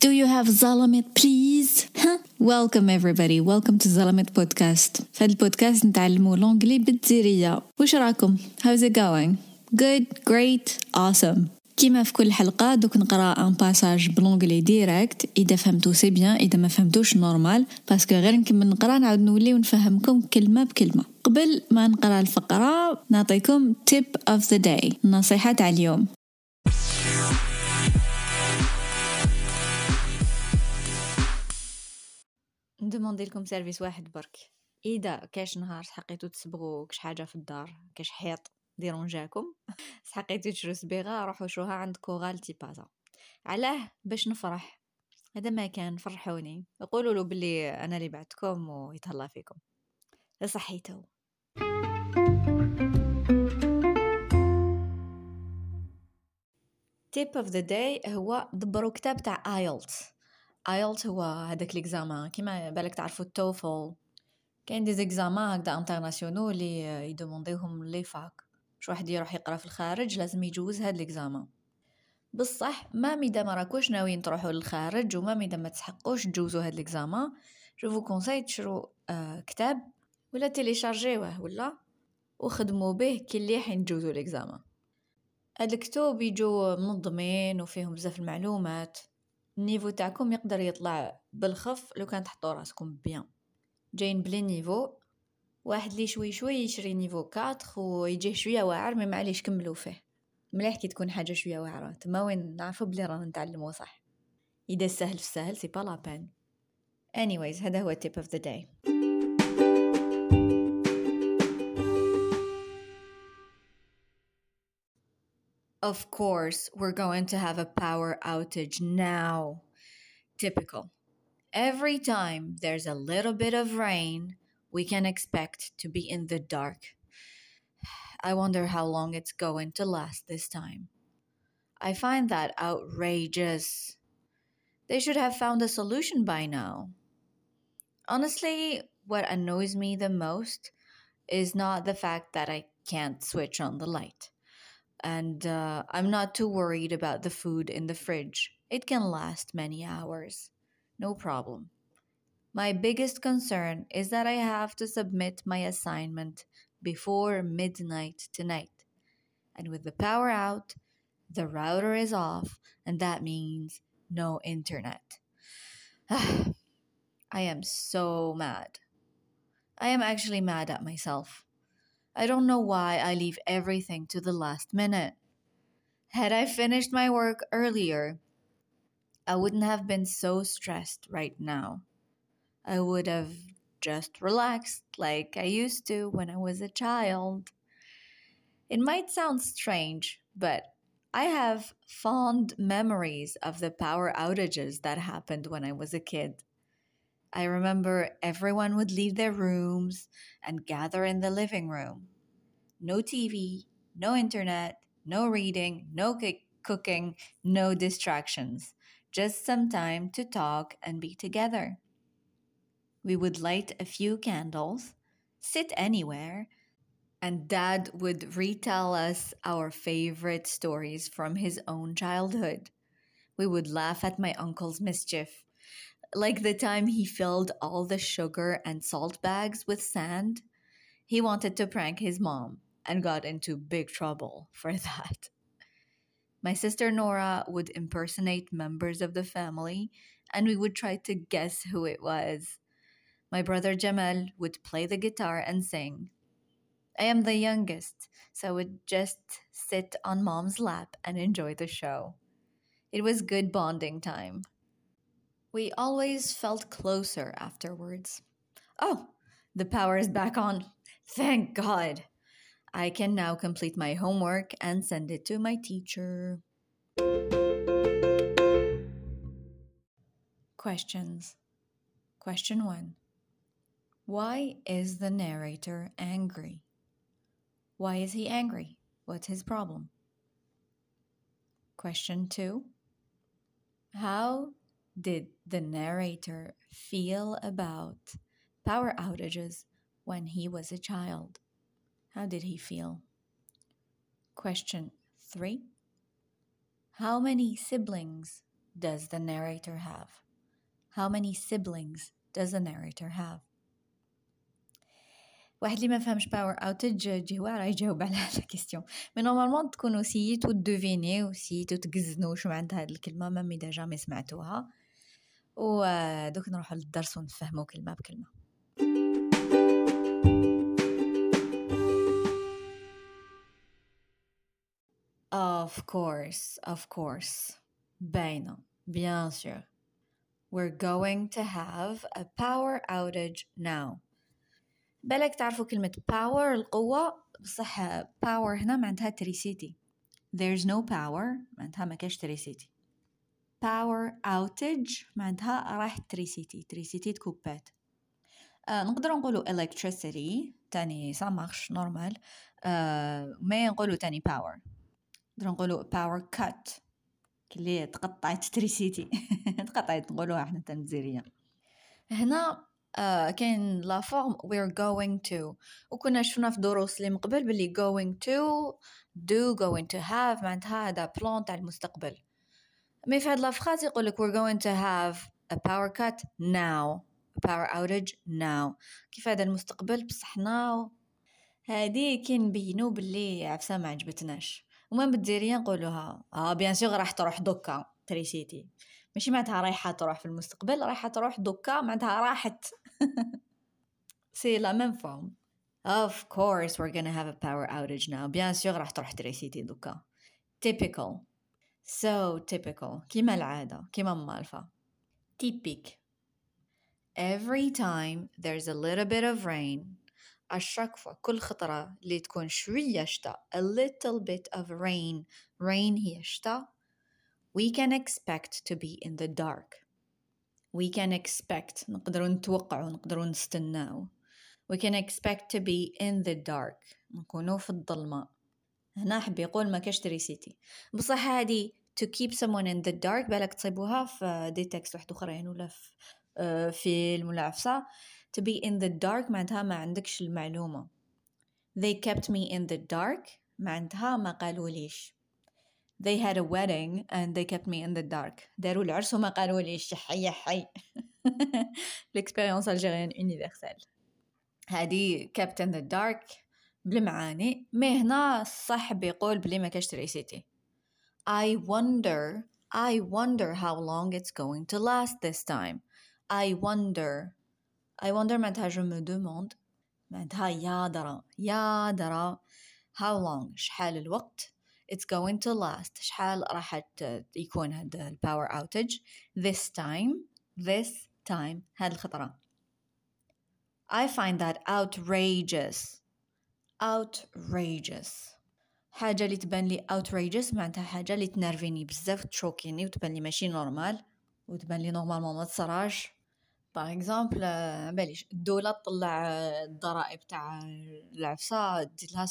Do you have Zalamet please? Welcome everybody, welcome to Zalamet podcast. في هذا البودكاست نتعلموا l'anglais بالجزيرية. وش راكم؟ How's it going? Good, great, awesome. كيما في كل حلقة دوك نقرا un passage ب l'anglais direct اذا فهمتو c'est bien اذا ما فهمتوش normal parce que غير نكمل نقرا نعاود نولي ونفهمكم كلمة بكلمة قبل ما نقرا الفقرة نعطيكم tip of the day النصيحة تاع اليوم ندوموندي لكم service واحد برك. إذا كاش نهار حقيتو تسبغو كش حاجة في الدار كاش حيط ديرونجاكم حقيتو تشرو صبيغه روحو شوها عند كوغال تيبازا علاه باش نفرح. هذا ما كان فرحوني. قولوا له بلي أنا اللي بعتكم ويتهلا فيكم. صحيتو tip of the day هو دبروا كتاب تاع IELTS IELTS هو هذاك l'examen كيما بالك تعرفوا ال TOEFL. كاين des examens هكذا internationaux اللي يدومونديوهم les facs. باش واحد يروح يقرا في الخارج لازم يجوز هاد l'examen بصح même إذا ما راكوش ناويين تروحوا للخارج و même إذا ما تسحقوش تجوزوا هاد l'examen je vous conseille تشرو آه كتاب ولا تيليشارجيوه ولا وخدموا به كي اللي حين تجوزوا l'examen هاد الكتب يجوا منظمين وفيهم بزاف المعلومات. ال niveau تاعكم يقدر يطلع بالخف لو كان تحطوا راسكم bien. جايين ب les niveaux واحد لي شوي شوي يشري niveau 4 ويجيه شوية واعر ما معليش كملوا فيه. مليح كي تكون حاجة شوية واعرة. تما وين نعرفوا بلي رانا نتعلموا صح. إذا سهل في سهل c'est pas la peine. Anyways هذا هو tip of the day. Of course, we're going to have a power outage now. Typical. Every time there's a little bit of rain, we can expect to be in the dark. I wonder how long it's going to last this time. I find that outrageous. They should have found a solution by now. Honestly, what annoys me the most is not the fact that I can't switch on the light and uh, I'm not too worried about the food in the fridge. It can last many hours. No problem. My biggest concern is that I have to submit my assignment before midnight tonight. And with the power out, the router is off, and that means no internet. I am so mad. I am actually mad at myself. I don't know why I leave everything to the last minute. Had I finished my work earlier, I wouldn't have been so stressed right now. I would have just relaxed like I used to when I was a child. It might sound strange, but I have fond memories of the power outages that happened when I was a kid. I remember everyone would leave their rooms and gather in the living room. No TV, no internet, no reading, no cooking, no distractions. Just some time to talk and be together. We would light a few candles, sit anywhere, and Dad would retell us our favorite stories from his own childhood. We would laugh at my uncle's mischief like the time he filled all the sugar and salt bags with sand. He wanted to prank his mom and got into big trouble for that. My sister Nora would impersonate members of the family, and we would try to guess who it was. My brother Jamal would play the guitar and sing. I am the youngest, so I would just sit on mom's lap and enjoy the show. It was good bonding time. We always felt closer afterwards. Oh, the power is back on. Thank God. I can now complete my homework and send it to my teacher. Questions. Question 1. Why is the narrator angry? Why is he angry? What's his problem? Question 2. How did the narrator feel about power outages when he was a child? How did he feel? Question three How many siblings does the narrator have how many siblings does the narrator have واحد اللي ما فهمش باور اوتج جي راه يجاوب على هاد الكيستيون مي نورمالمون تكونوا سيتو دوفيني سيتو تقزنوا شو معناتها هاد الكلمه ميم اذا جامي سمعتوها ودوك نروحوا للدرس ونفهموا كلمة بكلمة Of course, of course. باينة. Bien sûr. We're going to have a power outage now. بالك تعرفوا كلمة power القوة بصح power هنا معناتها تريسيتي there's no power معناتها ما كاش تريسيتي power outage معناتها راح تريسيتي تريسيتي تكوبات آه نقدر نقولوا electricity تاني ça marche normal. آه ما نقولوا تاني power. نقدر نقولوا power cut كلي تقطعت تريسيتي تقطعت نقولوها إحنا تنزيرية هنا uh, كاين la forme we're going to. وكنا شفنا في دروس اللي مقبل باللي going to do going to have معناتها هذا plan تاع المستقبل. mais في هاد la phrase يقول لك we're going to have a power cut now. A power outage now. كيف هذا المستقبل؟ بصح now. هادي كي نبينو باللي عفسة ما عجبتناش. وما بالديريه نقولوها. آه bien sûr راح تروح دوكا تريسيتي ماشي معناتها رايحة تروح في المستقبل رايحة تروح دوكا معناتها راحت. c'est la même forme Of course we're gonna have a power outage now. bien sûr راح تروح تريسيتي دوكا. Typical. So typical. كيما العادة. كيما مالفة. Typique. Every time there's a little bit of rain. الشكفة كل خطرة اللي تكون شوية شتاء. A little bit of rain. Rain هي شتاء. We can expect to be in the dark. We can expect نقدروا نتوقعوا نقدروا نستناو We can expect to be in the dark نكونوا في الظلمة هنا حب يقول ما كاش تريسيتي بصح هادي to keep someone in the dark بالك تصيبوها في دي تكست واحد اخرين ولا في فيلم ولا عفسة to be in the dark معناتها ما عندكش المعلومة. They kept me in the dark معناتها ما قالوليش they had a wedding and they kept me in the dark. داروا العرس وما قالوا لي حي حي. L'expérience algérienne universelle. هذه kept in the dark بالمعاني. مي هنا صح بيقول بلي ما كاش تريسيتي I wonder I wonder how long it's going to last this time I wonder I wonder معناتها je me demande معناتها يا درا يا درا how long شحال الوقت it's going to last شحال راح يكون هذا الباور outage this time this time هذه الخطرة I find that outrageous outrageous حاجة اللي تبان لي outrageous معناتها حاجة اللي تنرفيني بزاف تشوكيني وتبان لي ماشي normal وتبان لي normalement ما تصراش par exemple باليش الدولة تطلع الضرائب تاع العفسة تزيد لها 100%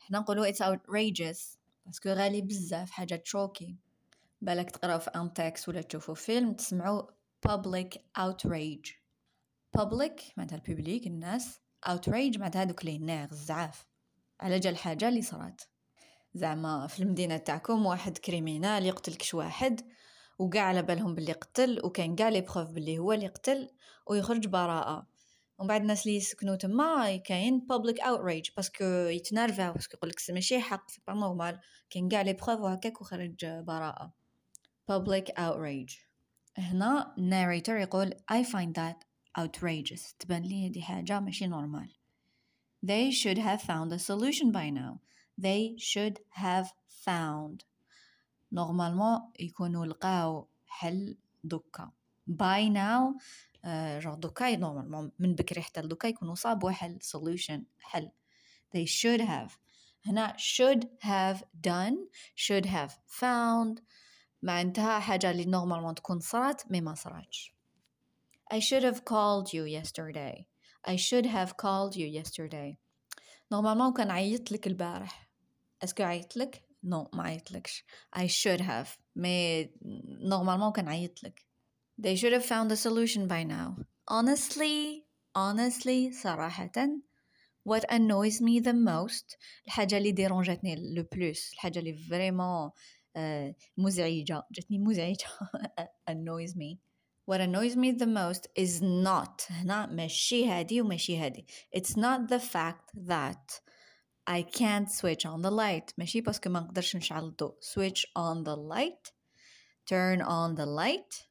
حنا نقولوا it's outrageous parce que غالي بزاف حاجة تشوكي. بالك تقراو في un texte ولا تشوفوا فيلم تسمعوا public outrage. Public معناتها ال public الناس. Outrage معناتها هادوك لي ناغ الزعاف على جال حاجة اللي صرات. زعما في المدينة تاعكم واحد criminel يقتل كش واحد وقع على بالهم باللي قتل وكاين كاع les preuves باللي هو اللي قتل ويخرج براءة. ومن بعد الناس اللي يسكنوا تما كاين public outrage parce que يتنرفاو parce que يقول لك ماشي حق c'est pas normal كاين كاع les preuves وهكاك وخرج براءة. Public outrage. هنا narrator يقول I find that outrageous. تبان لي هذه حاجة ماشي normal they should have found a solution by now they should have found نورمالمون يكونوا لقاو حل دوكا by now جو دوكا نورمالمون من بكري حتى لدوكا يكونوا صابوا حل solution حل they should have هنا should have done should have found معناتها حاجة اللي نورمالمون تكون صارت مي ما صراتش I should have called you yesterday I should have called you yesterday نورمالمون كان عيط لك البارح اسكو عيط لك نو ما عيط لكش I should have مي نورمالمون كان عيط لك They should have found a solution by now. Honestly, honestly, صراحة, what annoys me the most, الحاجة اللي ديرونجتني le plus, الحاجة اللي vraiment uh, مزعجة جتني مزعجة annoys me what annoys me the most is not هنا ماشي هادي وماشي هادي it's not the fact that I can't switch on the light ماشي باسكو ما نقدرش نشعل الضوء switch on the light turn on the light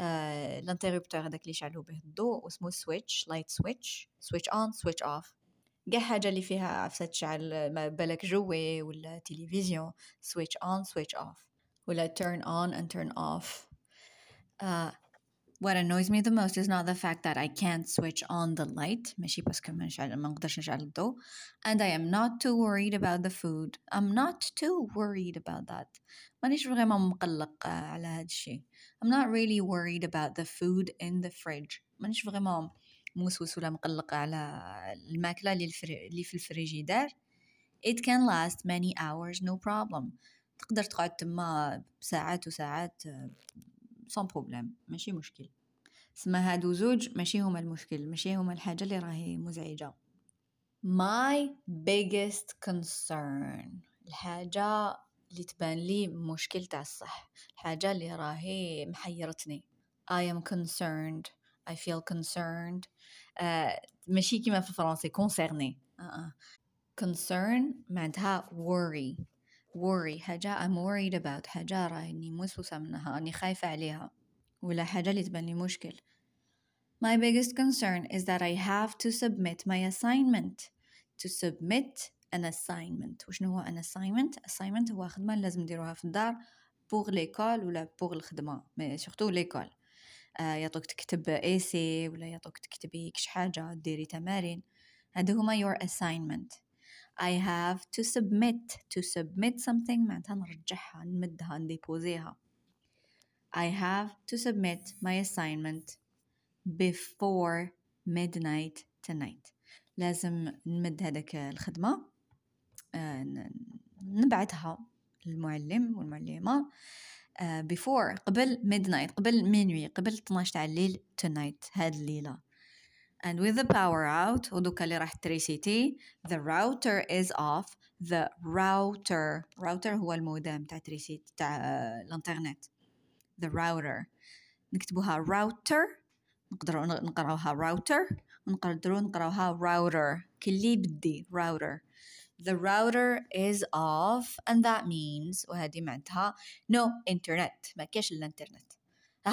الانتربتور هذاك اللي يشعلوا به الضوء اسمه switch light switch switch on switch off كاع حاجه اللي فيها عفسه تشعل ما بالك جوي ولا تلفزيون switch on switch off ولا turn on and turn off uh, what annoys me the most is not the fact that I can't switch on the light ماشي باسكو ما نشعل ما نقدرش نشعل الضوء and I am not too worried about the food I'm not too worried about that مانيش فريمون مقلق على هاد الشيء I'm not really worried about the food in the fridge مانيش فريمون موسوس ولا مقلق على الماكلة اللي, الفري... اللي في الفريجيدار it can last many hours no problem تقدر تقعد تما ساعات وساعات sans problème ماشي مشكل. سما هادو زوج ماشي هما المشكل. ماشي هما الحاجة اللي راهي مزعجة. My biggest concern. الحاجة اللي تبان لي مشكل تاع الصح. الحاجة اللي راهي محيرتني. I am concerned. I feel concerned. uh, ماشي كيما في الفرنسي concerné. uh -uh. concern معناتها worry. Worry حاجة I'm worried about حاجة راني موسوسة منها راني خايفة عليها ولا حاجة اللي تبان لي مشكل. My biggest concern is that I have to submit my assignment. To submit an assignment. وشنو هو an assignment assignment هو خدمة لازم نديروها في الدار pour l'école ولا pour الخدمة. surtout l'école آه يعطوك تكتب essay ولا يعطوك تكتبي كش حاجة ديري تمارين. هادو هما your assignment. I have to submit to submit something معناتها نرجعها نمدها نديبوزيها I have to submit my assignment before midnight tonight لازم نمد هذاك الخدمة نبعثها للمعلم والمعلمة before قبل midnight قبل minuit قبل 12 تاع الليل tonight هاد الليلة and with the power out ودوكا اللي راح تريسيتي the router is off the router router هو المودم تاع تريسيت تاع الانترنت the router نكتبوها router نقدروا نقراوها router ونقدروا نقراوها router كلي بدي router the router is off and that means وهذه معناتها no internet ما كاش الانترنت آه.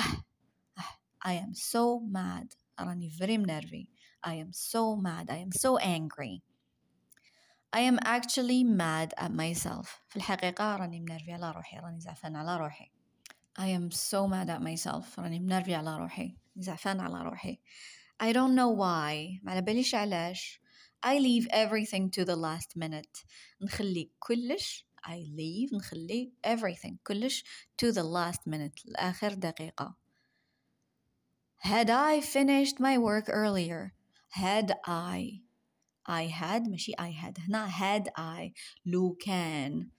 آه. I am so mad راني very منرفي I am so mad I am so angry I am actually mad at myself في الحقيقة راني منرفي على روحي راني زعفان على روحي I am so mad at myself راني منرفي على روحي زعفان على روحي I don't know why ما على باليش علاش I leave everything to the last minute نخلي كلش I leave نخلي everything كلش to the last minute لآخر دقيقة Had I finished my work earlier had I I had ماشي I had هنا had I لو كان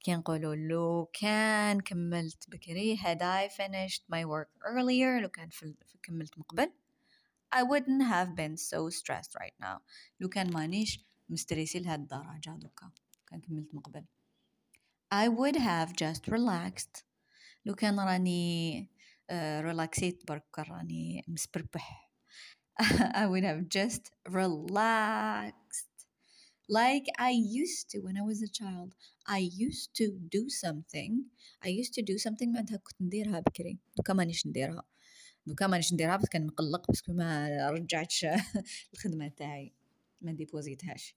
كي نقولوا لو كان كملت بكري had I finished my work earlier لو كان كملت مقبل I wouldn't have been so stressed right now لو كان مانيش مستريسي لهاد الدرجة دوكا كان كملت مقبل I would have just relaxed لو كان راني ريلاكسيت برك راني مسبربح I would have just relaxed like I used to when I was a child I used to do something I used to do something معناتها كنت نديرها بكري دوكا مانيش نديرها دوكا مانيش نديرها بس كان مقلق باسكو ما رجعتش الخدمة تاعي ما ديبوزيتهاش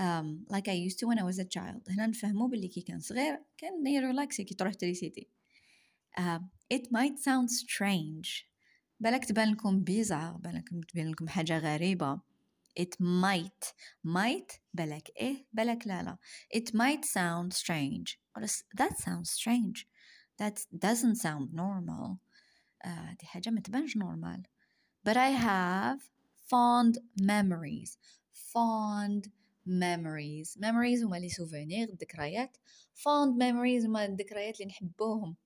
um, like I used to when I was a child هنا نفهمو باللي كي كان صغير كان يريلاكسي كي تروح تريسيتي uh, it might sound strange بالك تبان لكم بيزار بالك تبان لكم حاجة غريبة it might might بالك إيه بالك لا لا it might sound strange that sounds strange that doesn't sound normal uh, دي حاجة ما تبانش normal but I have fond memories fond memories memories هما لي سوفونير الذكريات fond memories هما الذكريات اللي نحبوهم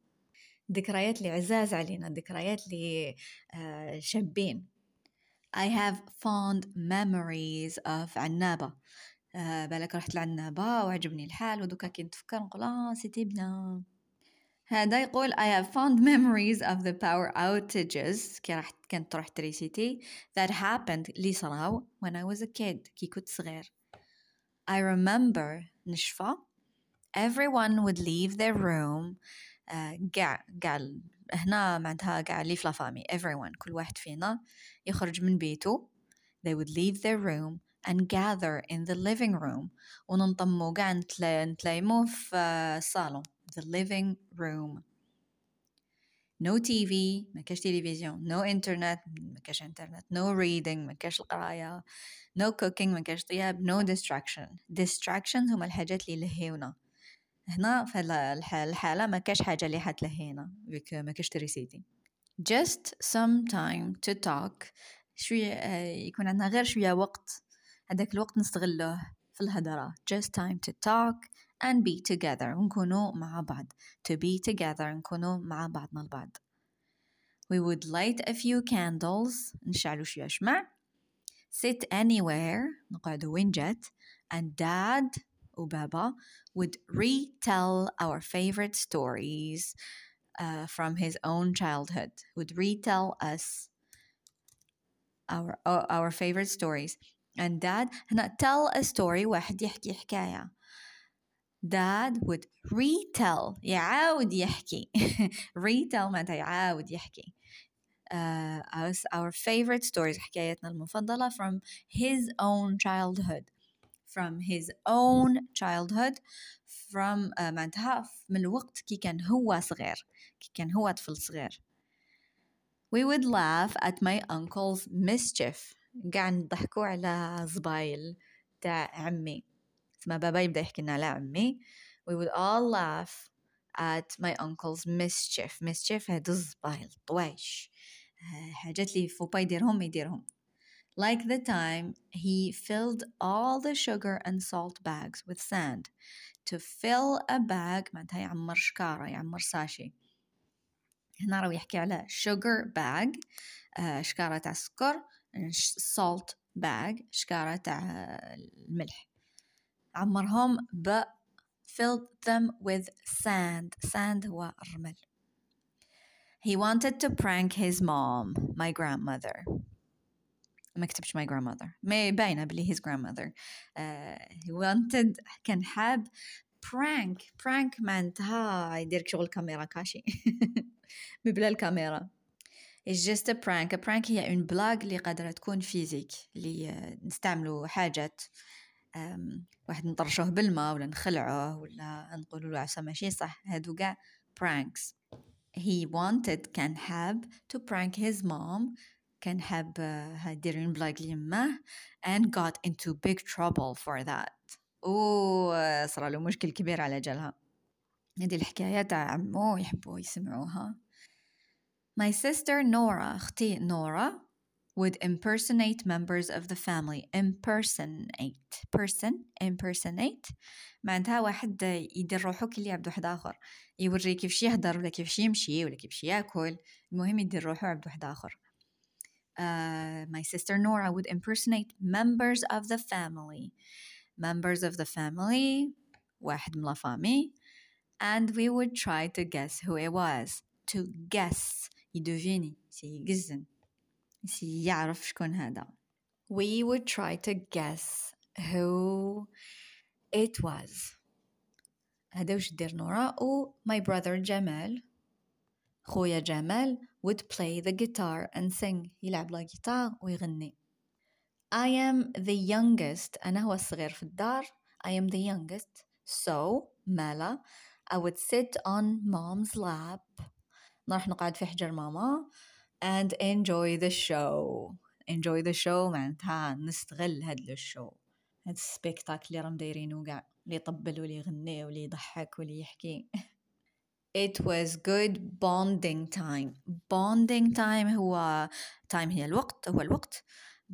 ذكريات اللي عزاز علينا ذكريات اللي uh, شابين. I have fond memories of عنابة آه بالك رحت لعنابة وعجبني الحال ودوكا كي نتفكر نقول آه c'était bien هذا يقول I have fond memories of the power outages. كي راح كانت تروح تريسيتي that happened اللي صراو when I was a kid كي كنت صغير. I remember نشفى. Everyone would leave their room كاع كاع هنا معناتها كاع اللي في la famille everyone كل واحد فينا يخرج من بيته they would leave their room and gather in the living room. وننطمو كاع نتلايمو في الصالون the living room. No TV ما كاش تلفزيون no internet ما كاش انترنت no reading ما كاش القراية no cooking ما كاش طياب no distraction. distractions هما الحاجات اللي يلهيونا. هنا في الحالة ما كاش حاجة اللي حتلهينا بك ما كاش تريسيتي just some time to talk. شوية يكون عندنا غير شوية وقت. هذاك الوقت نستغله في الهدرة. Just time to talk and be together. نكونوا مع بعض. To be together. نكونوا مع بعضنا البعض. We would light a few candles. نشعلوا شوية شمع. Sit anywhere. نقعدوا وين جات. And dad وبابا would retell our favorite stories uh, from his own childhood would retell us our our favorite stories and dad هنا tell a story واحد يحكي حكاية dad would retell يعاود يحكي retell معناتها يعاود يحكي uh, us our favorite stories حكايتنا المفضلة from his own childhood From his own childhood from uh, معناتها من الوقت كي كان هو صغير كي كان هو طفل صغير. We would laugh at my uncle's mischief. قاعد نضحكوا على زبايل تاع عمي. ما بابا يبدأ يحكي لنا على عمي. We would all laugh at my uncle's mischief. Mischief هاد الزبايل طوايش. حاجات اللي فوبا يديرهم يديرهم. like the time he filled all the sugar and salt bags with sand to fill a bag معناتها يعمر شكارة يعمر ساشي هنا راهو يحكي على sugar bag آه شكارة تاع السكر salt bag شكارة تاع الملح عمرهم ب filled them with sand sand هو الرمل he wanted to prank his mom my grandmother ما كتبش my grandmother. ما باينه بلي his grandmother. uh, he wanted كان حاب prank prank معناتها يديرك شغل caméra cachée. بلا الكاميرا. It's just a prank. A prank هي une blague اللي قادرة تكون physique اللي نستعملوا حاجات واحد نطرشوه بالماء ولا نخلعوه ولا نقولوا له عسى ماشي صح. هادو كاع pranks. He wanted كان حاب to prank his mom كان حاب يدير بلاغ ليماه and got into big trouble for that. و صار له مشكل كبير على جالها. هذه الحكاية تاع عمو يحبوا يسمعوها. My sister Nora أختي نورا would impersonate members of the family. Impersonate person impersonate. معناتها واحد يدير روحو كي يعبد واحد آخر. يوري كيفاش يهدر ولا كيفاش يمشي ولا كيفاش ياكل. المهم يدير روحو عبد واحد آخر. uh, my sister Nora would impersonate members of the family members of the family واحد من فامي and we would try to guess who it was to guess يدوفيني يقزن يعرف شكون هذا we would try to guess who it was هذا وش دير نورا و my brother جمال خويا جمال would play the guitar and sing. يلعب لا جيتار ويغني. I am the youngest. أنا هو الصغير في الدار. I am the youngest. So مالا. I would sit on mom's lap. نروح نقعد في حجر ماما. And enjoy the show. Enjoy the show معناتها نستغل هاد الشو هاد ال spectacle اللي راهم دايرينو كاع. اللي يطبل واللي يغني واللي يضحك واللي يحكي. It was good bonding time. Bonding time هو time هي الوقت هو الوقت.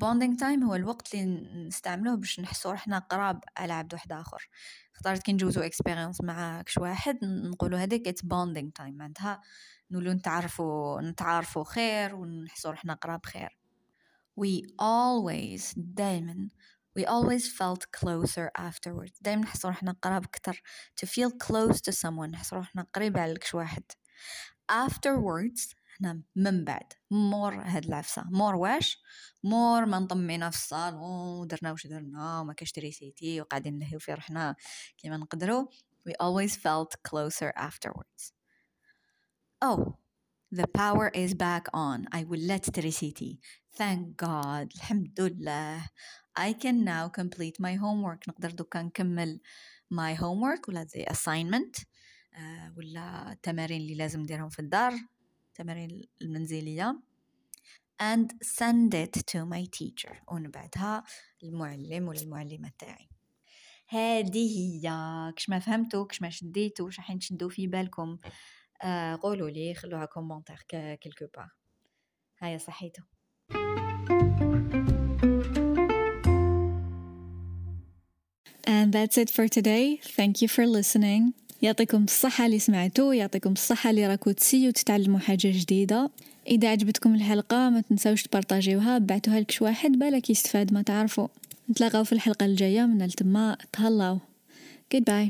Bonding time هو الوقت اللي نستعملوه باش نحسو روحنا قراب على عبد واحد آخر. اختارت كي نجوزو expérience مع كش واحد نقولو هذيك ات bonding time. معناتها نولو نتعرفوا نتعارفوا خير ونحسوا روحنا قراب خير. We always دايما we always felt closer afterwards دايما نحس روحنا قراب أكتر to feel close to someone نحس روحنا قريب على كش واحد afterwards هنا من بعد مور هاد العفسة مور واش مور ما نطمينا في الصالون ودرنا واش درنا وما كاش تريسيتي وقاعدين نلهيو في روحنا كيما نقدروا we always felt closer afterwards oh the power is back on I will let تريسيتي thank God الحمد لله I can now complete my homework. نقدر دوكا نكمل my homework ولا the assignment uh, ولا التمارين اللي لازم نديرهم في الدار التمارين المنزلية. And send it to my teacher. ونبعتها للمعلم ولا المعلمة تاعي هذه هي. كش ما فهمتوا كش ما شديتوا واش راح تشدوا في بالكم. آه قولوا لي خلوها commentaire quelque part هيا صحيتو. And that's it for today. Thank you for listening. يعطيكم الصحة اللي سمعتوا يعطيكم الصحة اللي راكو تسيو تتعلموا حاجة جديدة. إذا عجبتكم الحلقة ما تنسوش تبارطاجيوها بعتوها لكش واحد بالك يستفاد ما تعرفوا نتلاقاو في الحلقة الجاية من التما تهلاو. Goodbye.